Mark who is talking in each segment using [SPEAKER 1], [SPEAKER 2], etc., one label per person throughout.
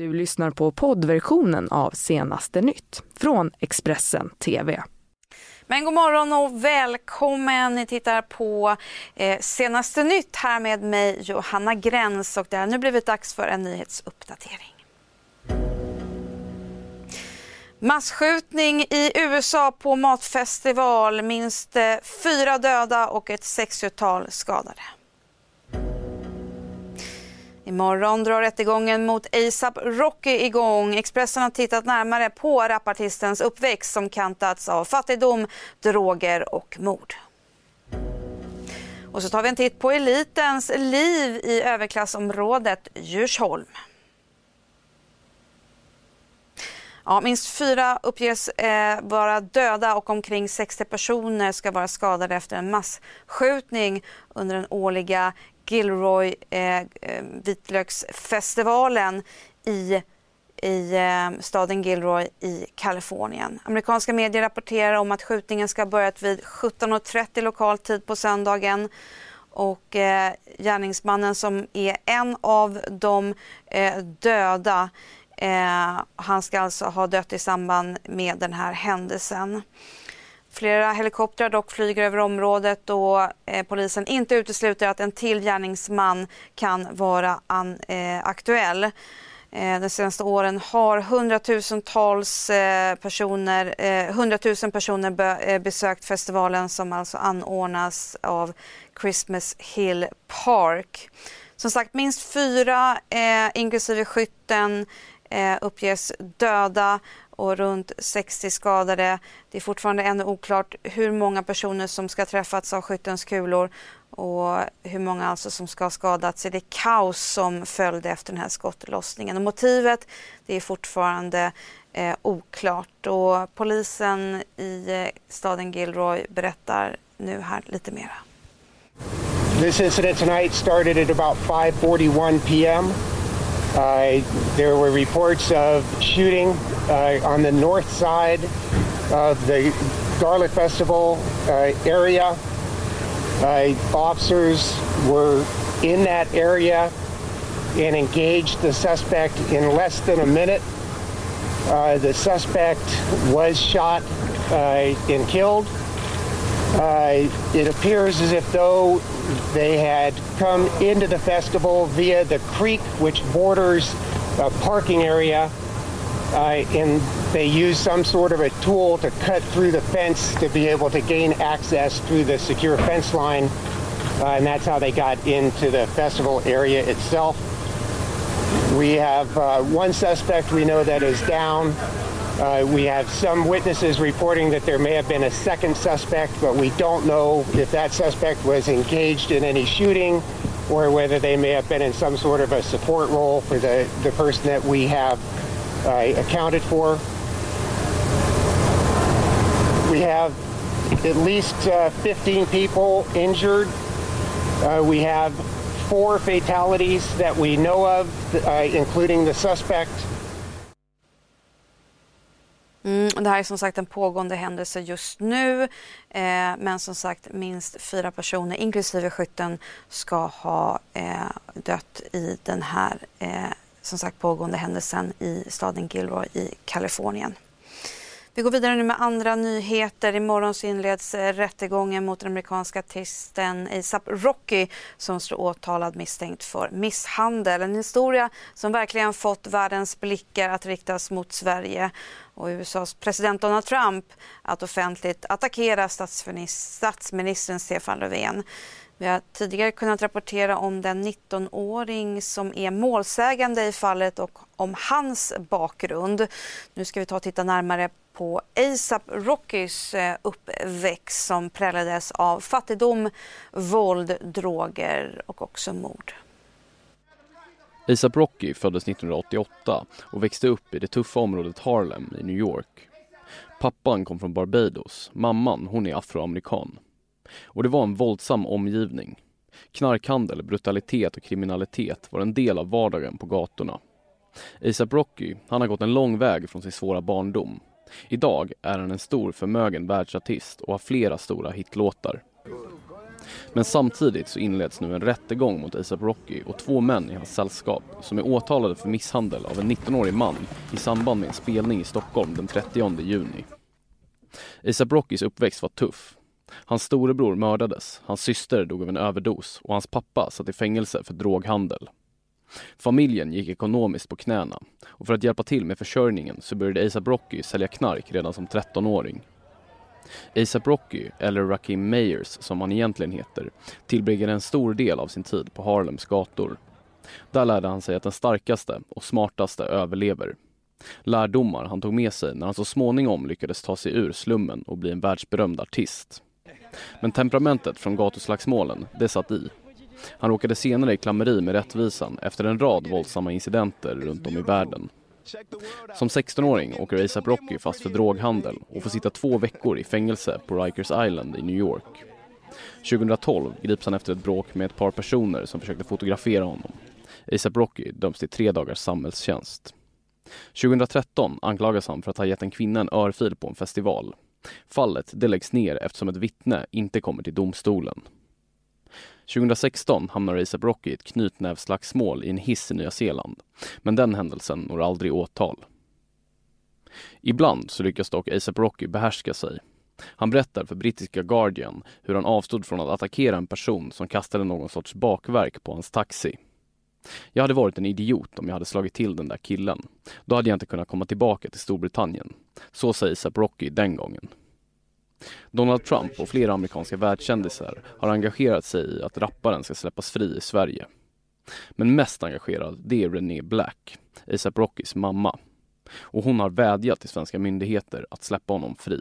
[SPEAKER 1] Du lyssnar på poddversionen av Senaste nytt från Expressen TV.
[SPEAKER 2] Men god morgon och välkommen. Ni tittar på eh, Senaste nytt här med mig Johanna Gräns och det har nu blivit dags för en nyhetsuppdatering. Massskjutning i USA på matfestival. Minst eh, fyra döda och ett 60-tal skadade. Imorgon drar rättegången mot ASAP Rocky igång. Expressen har tittat närmare på rapartistens uppväxt som kantats av fattigdom, droger och mord. Och så tar vi en titt på elitens liv i överklassområdet Djursholm. Ja, minst fyra uppges eh, vara döda och omkring 60 personer ska vara skadade efter en massskjutning under den årliga Gilroy eh, eh, vitlöksfestivalen i i eh, staden Gilroy i Kalifornien. Amerikanska medier rapporterar om att skjutningen ska ha börjat vid 17.30 lokal tid på söndagen och eh, gärningsmannen som är en av de eh, döda eh, han ska alltså ha dött i samband med den här händelsen. Flera helikoptrar dock flyger över området och eh, polisen inte utesluter att en till gärningsman kan vara an, eh, aktuell. Eh, de senaste åren har hundratusentals eh, personer, eh, hundratusen personer be, eh, besökt festivalen som alltså anordnas av Christmas Hill Park. Som sagt, minst fyra, eh, inklusive skytten, eh, uppges döda och runt 60 skadade. Det är fortfarande ännu oklart hur många personer som ska träffats av skyttens kulor och hur många alltså som ska ha skadats i det kaos som följde efter den här skottlossningen. Och motivet det är fortfarande eh, oklart och polisen i eh, staden Gilroy berättar nu här lite mera.
[SPEAKER 3] This incident tonight started at about 5:41 p.m. Uh, there were reports of shooting uh, on the north side of the Garlic Festival uh, area. Uh, officers were in that area and engaged the suspect in less than a minute. Uh, the suspect was shot uh, and killed. It appears as if though they had come into the festival via the creek, which borders a parking area, uh, and they used some sort of a tool to cut through the fence to be able to gain access through the secure fence line, uh, and that's how they got into the festival area itself. We have uh, one suspect we know that is down. Uh, we have some witnesses reporting that there may have been a second suspect, but we don't know if that suspect was engaged in any shooting or whether they may have been in some sort of a support role for the, the person that we have uh, accounted for. We have at least uh, 15 people injured. Uh, we have four fatalities that we know of, uh, including the suspect.
[SPEAKER 2] Det här är som sagt en pågående händelse just nu. Eh, men som sagt minst fyra personer inklusive skytten ska ha eh, dött i den här eh, som sagt pågående händelsen i staden Gilroy i Kalifornien. Vi går vidare nu med andra nyheter. Imorgon så inleds eh, rättegången mot den amerikanska artisten ASAP Rocky som står åtalad misstänkt för misshandel. En historia som verkligen fått världens blickar att riktas mot Sverige och USAs president Donald Trump att offentligt attackera statsministern Stefan Löfven. Vi har tidigare kunnat rapportera om den 19-åring som är målsägande i fallet och om hans bakgrund. Nu ska vi ta och titta närmare på ASAP Rockys eh, uppväxt som präglades av fattigdom, våld, droger och också mord.
[SPEAKER 4] ASAP Rocky föddes 1988 och växte upp i det tuffa området Harlem i New York. Pappan kom från Barbados, mamman hon är afroamerikan. Och det var en våldsam omgivning. Knarkhandel, brutalitet och kriminalitet var en del av vardagen på gatorna. ASAP Rocky, han har gått en lång väg från sin svåra barndom. Idag är han en stor förmögen världsartist och har flera stora hitlåtar. Men samtidigt så inleds nu en rättegång mot ASAP Rocky och två män i hans sällskap som är åtalade för misshandel av en 19-årig man i samband med en spelning i Stockholm den 30 juni. ASAP Rockys uppväxt var tuff. Hans storebror mördades, hans syster dog av en överdos och hans pappa satt i fängelse för droghandel. Familjen gick ekonomiskt på knäna och för att hjälpa till med försörjningen så började ASAP Rocky sälja knark redan som 13-åring. ASAP Rocky, eller Rakim Mayers som han egentligen heter, tillbringade en stor del av sin tid på Harlems gator. Där lärde han sig att den starkaste och smartaste överlever. Lärdomar han tog med sig när han så småningom lyckades ta sig ur slummen och bli en världsberömd artist. Men temperamentet från gatuslagsmålen, det satt i. Han råkade senare i klammeri med rättvisan efter en rad våldsamma incidenter runt om i världen. Som 16-åring åker ASAP Rocky fast för droghandel och får sitta två veckor i fängelse på Rikers Island i New York. 2012 grips han efter ett bråk med ett par personer som försökte fotografera honom. ASAP Rocky döms till tre dagars samhällstjänst. 2013 anklagas han för att ha gett en kvinna en örfil på en festival. Fallet det läggs ner eftersom ett vittne inte kommer till domstolen. 2016 hamnar ASAP Rocky i ett knytnävsslagsmål i en hiss i Nya Zeeland. Men den händelsen når aldrig åtal. Ibland så lyckas dock ASAP Rocky behärska sig. Han berättar för brittiska Guardian hur han avstod från att attackera en person som kastade någon sorts bakverk på hans taxi. Jag hade varit en idiot om jag hade slagit till den där killen. Då hade jag inte kunnat komma tillbaka till Storbritannien. Så säger ASAP Rocky den gången. Donald Trump och flera amerikanska världskändisar har engagerat sig i att rapparen ska släppas fri i Sverige. Men mest engagerad det är Renee Black, ASAP Rockys mamma. Och hon har vädjat till svenska myndigheter att släppa honom fri.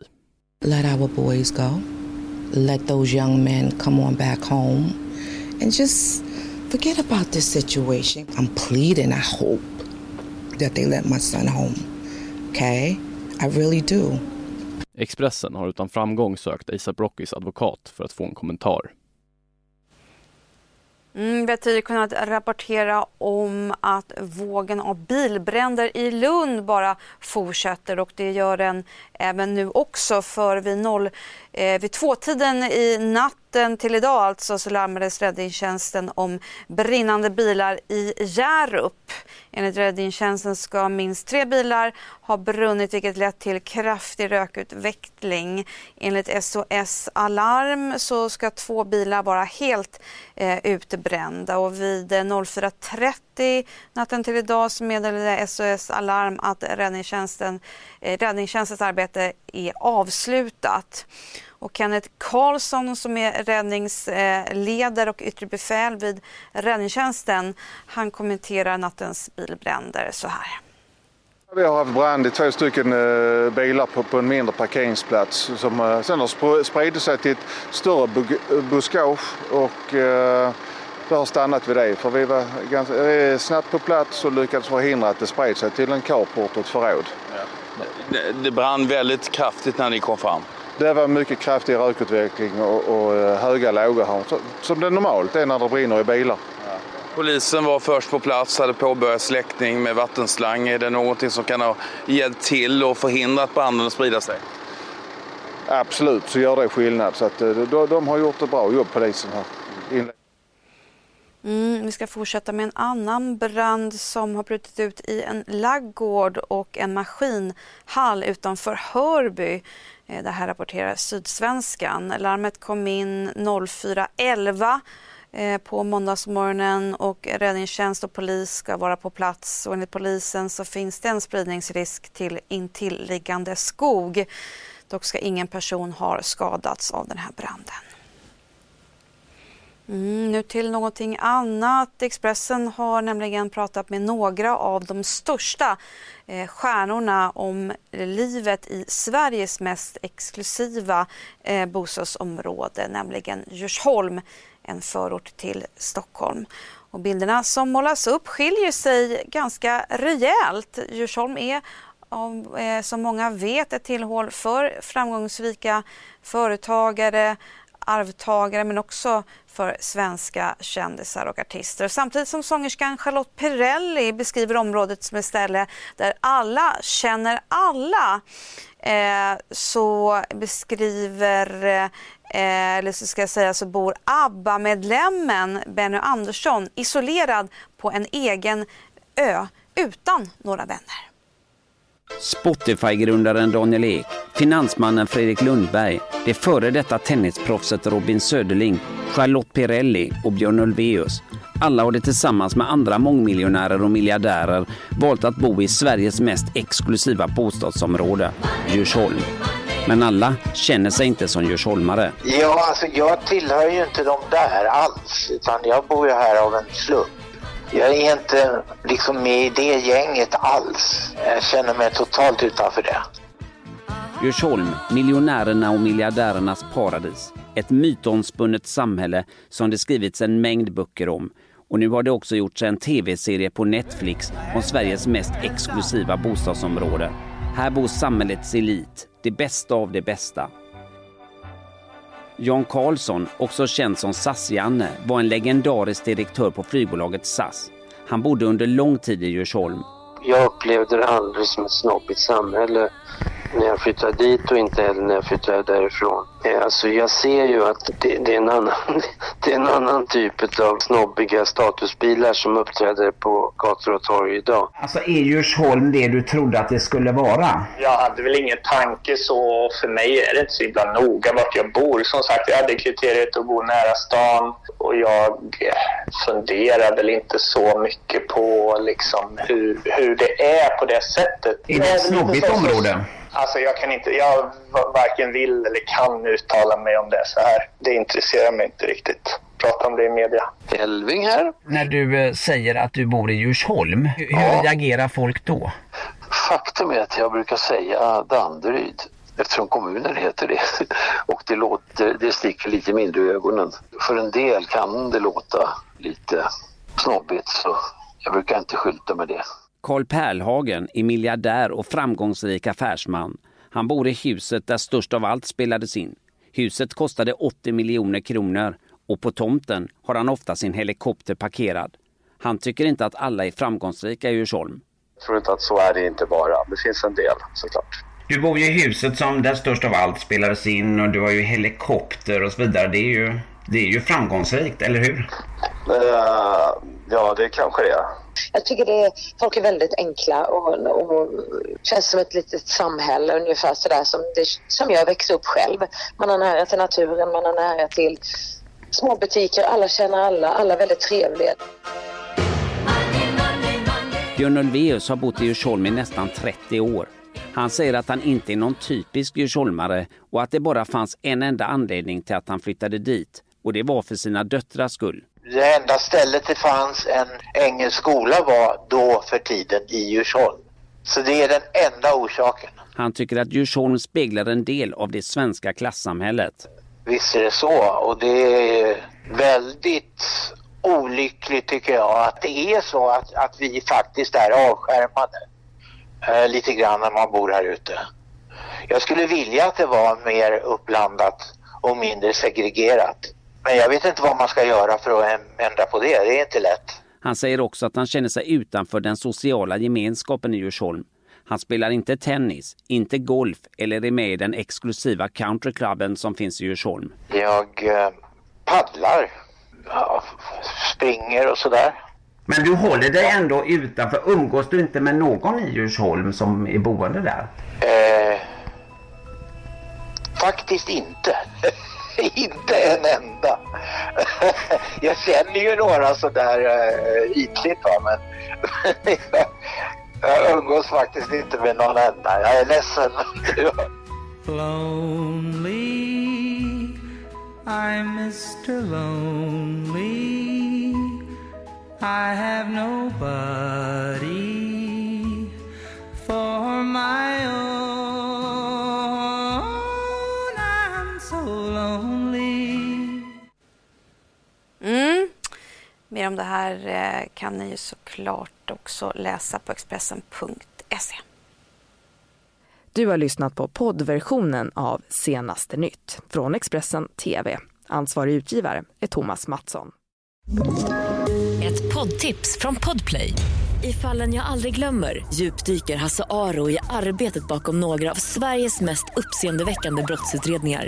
[SPEAKER 5] Let our boys go. Let those young men come on back home and just forget about this situation. I'm pleading, I hope that they let my son home. Okay? I really do.
[SPEAKER 4] Expressen har utan framgång sökt ASAP Rockys advokat för att få en kommentar.
[SPEAKER 2] Mm, vi har tidigare kunnat rapportera om att vågen av bilbränder i Lund bara fortsätter och det gör den även nu också för vid, noll, eh, vid tvåtiden i natten till idag alltså så larmades räddningstjänsten om brinnande bilar i Hjärup. Enligt räddningstjänsten ska minst tre bilar ha brunnit vilket lett till kraftig rökutveckling. Enligt SOS Alarm så ska två bilar vara helt eh, utbrända och vid 04.30 natten till idag så meddelade SOS Alarm att räddningstjänsten, eh, räddningstjänstens arbete är avslutat. Och Kenneth Karlsson som är räddningsledare och yttre befäl vid räddningstjänsten, han kommenterar nattens bilbränder så här.
[SPEAKER 6] Vi har haft brand i två stycken eh, bilar på, på en mindre parkeringsplats som eh, sen har spridit sig till ett större buskage och eh, det har stannat vid det. För vi var ganska, snabbt på plats och lyckades förhindra att det spred sig till en carport och ett förråd. Ja.
[SPEAKER 7] Det, det brann väldigt kraftigt när ni kom fram?
[SPEAKER 6] Det var mycket kraftig rökutveckling och, och eh, höga lågor som det normalt är när det brinner i bilar.
[SPEAKER 7] Polisen var först på plats, hade påbörjat släckning med vattenslang. Är det någonting som kan ha hjälpt till och förhindrat branden att sprida sig?
[SPEAKER 6] Absolut så gör det skillnad. Så att, eh, de, de har gjort ett bra jobb polisen här.
[SPEAKER 2] Mm, vi ska fortsätta med en annan brand som har brutit ut i en laggård och en maskinhall utanför Hörby. Eh, det här rapporterar Sydsvenskan. Larmet kom in 04.11 eh, på måndagsmorgonen och räddningstjänst och polis ska vara på plats. Och enligt polisen så finns det en spridningsrisk till intilliggande skog. Dock ska ingen person ha skadats av den här branden. Mm, nu till någonting annat. Expressen har nämligen pratat med några av de största eh, stjärnorna om livet i Sveriges mest exklusiva eh, bostadsområde, nämligen Djursholm, en förort till Stockholm. Och bilderna som målas upp skiljer sig ganska rejält. Djursholm är eh, som många vet ett tillhåll för framgångsrika företagare, arvtagare men också för svenska kändisar och artister. Samtidigt som sångerskan Charlotte Perrelli beskriver området som ett ställe där alla känner alla eh, så beskriver eh, eller så ska jag säga så bor ABBA-medlemmen Benny Andersson isolerad på en egen ö utan några vänner.
[SPEAKER 8] Spotify-grundaren Daniel Ek, finansmannen Fredrik Lundberg, det före detta tennisproffset Robin Söderling, Charlotte Pirelli och Björn Ulvaeus. Alla har det tillsammans med andra mångmiljonärer och miljardärer valt att bo i Sveriges mest exklusiva bostadsområde, Djursholm. Men alla känner sig inte som djursholmare.
[SPEAKER 9] Ja, alltså jag tillhör ju inte de där alls, utan jag bor ju här av en slump. Jag är inte liksom med i det gänget alls. Jag känner mig totalt utanför det.
[SPEAKER 8] Djursholm, miljonärerna och miljardärernas paradis. Ett mytomspunnet samhälle som det skrivits en mängd böcker om. Och nu har det också gjorts en tv-serie på Netflix om Sveriges mest exklusiva bostadsområde. Här bor samhällets elit, det bästa av det bästa. Jan Karlsson, också känd som SAS-Janne, var en legendarisk direktör på flygbolaget SAS. Han bodde under lång tid i Djursholm.
[SPEAKER 10] Jag upplevde det aldrig som ett snobbigt samhälle när jag flyttade dit och inte heller när jag flyttade därifrån. Eh, alltså jag ser ju att det, det, är, en annan, det är en annan typ av snobbiga statusbilar som uppträder på gator och torg idag.
[SPEAKER 11] Alltså är Djursholm det du trodde att det skulle vara?
[SPEAKER 12] Jag hade väl ingen tanke så. För mig är det inte så himla noga vart jag bor. Som sagt, jag hade kriteriet att bo nära stan och jag funderar väl inte så mycket på liksom hur, hur det är på det sättet.
[SPEAKER 11] Är det ett snobbigt område?
[SPEAKER 12] Alltså jag kan inte, jag varken vill eller kan uttala mig om det så här. Det intresserar mig inte riktigt. Prata om det i media.
[SPEAKER 10] Elving här.
[SPEAKER 11] När du eh, säger att du bor i Djursholm, hur ja. reagerar folk då?
[SPEAKER 10] Faktum är att jag brukar säga Danderyd eftersom kommunen heter det. Och det, låter, det sticker lite mindre i ögonen. För en del kan det låta lite snobbigt så jag brukar inte skylta med det.
[SPEAKER 8] Karl Perlhagen är miljardär och framgångsrik affärsman. Han bor i huset där störst av allt spelades in. Huset kostade 80 miljoner kronor och på tomten har han ofta sin helikopter parkerad. Han tycker inte att alla är framgångsrika i Djursholm.
[SPEAKER 10] Jag tror inte att så är det inte bara. Det finns en del såklart.
[SPEAKER 11] Du bor ju i huset som där störst av allt spelades in och du har ju helikopter och så vidare. Det är ju, det är ju framgångsrikt, eller hur?
[SPEAKER 10] Uh, ja, det kanske det är.
[SPEAKER 13] Jag tycker det är, folk är väldigt enkla och, och känns som ett litet samhälle ungefär sådär som, det, som jag växte upp själv. Man har nära till naturen, man har nära till små butiker, alla känner alla, alla är väldigt trevliga.
[SPEAKER 8] Björn Ulvaeus har bott i Djursholm i nästan 30 år. Han säger att han inte är någon typisk djursholmare och att det bara fanns en enda anledning till att han flyttade dit och det var för sina döttrars skull.
[SPEAKER 9] Det enda stället det fanns en engelsk skola var då för tiden i Djursholm. Så det är den enda orsaken.
[SPEAKER 8] Han tycker att Djursholm speglar en del av det svenska klassamhället.
[SPEAKER 9] Visst är det så och det är väldigt olyckligt tycker jag att det är så att, att vi faktiskt är avskärmade eh, lite grann när man bor här ute. Jag skulle vilja att det var mer uppblandat och mindre segregerat. Men jag vet inte vad man ska göra för att ändra på det. Det är inte lätt.
[SPEAKER 8] Han säger också att han känner sig utanför den sociala gemenskapen i Djursholm. Han spelar inte tennis, inte golf eller är med i den exklusiva countryklubben som finns i Djursholm.
[SPEAKER 9] Jag eh, paddlar, ja, springer och sådär.
[SPEAKER 11] Men du håller dig ändå utanför. Umgås du inte med någon i Djursholm som är boende där?
[SPEAKER 9] Eh, faktiskt inte. inte en enda. jag känner ju några sådär uh, ytligt va, men jag umgås faktiskt inte med någon enda. Jag är ledsen. Lonely, I'm Mr Lonely I have nobody
[SPEAKER 2] om det här eh, kan ni ju såklart också läsa på Expressen.se.
[SPEAKER 1] Du har lyssnat på poddversionen av Senaste nytt från Expressen TV. Ansvarig utgivare är Thomas Mattsson.
[SPEAKER 14] Ett poddtips från Podplay. I fallen jag aldrig glömmer djupdyker Hasse Aro i arbetet bakom några av Sveriges mest uppseendeväckande brottsutredningar.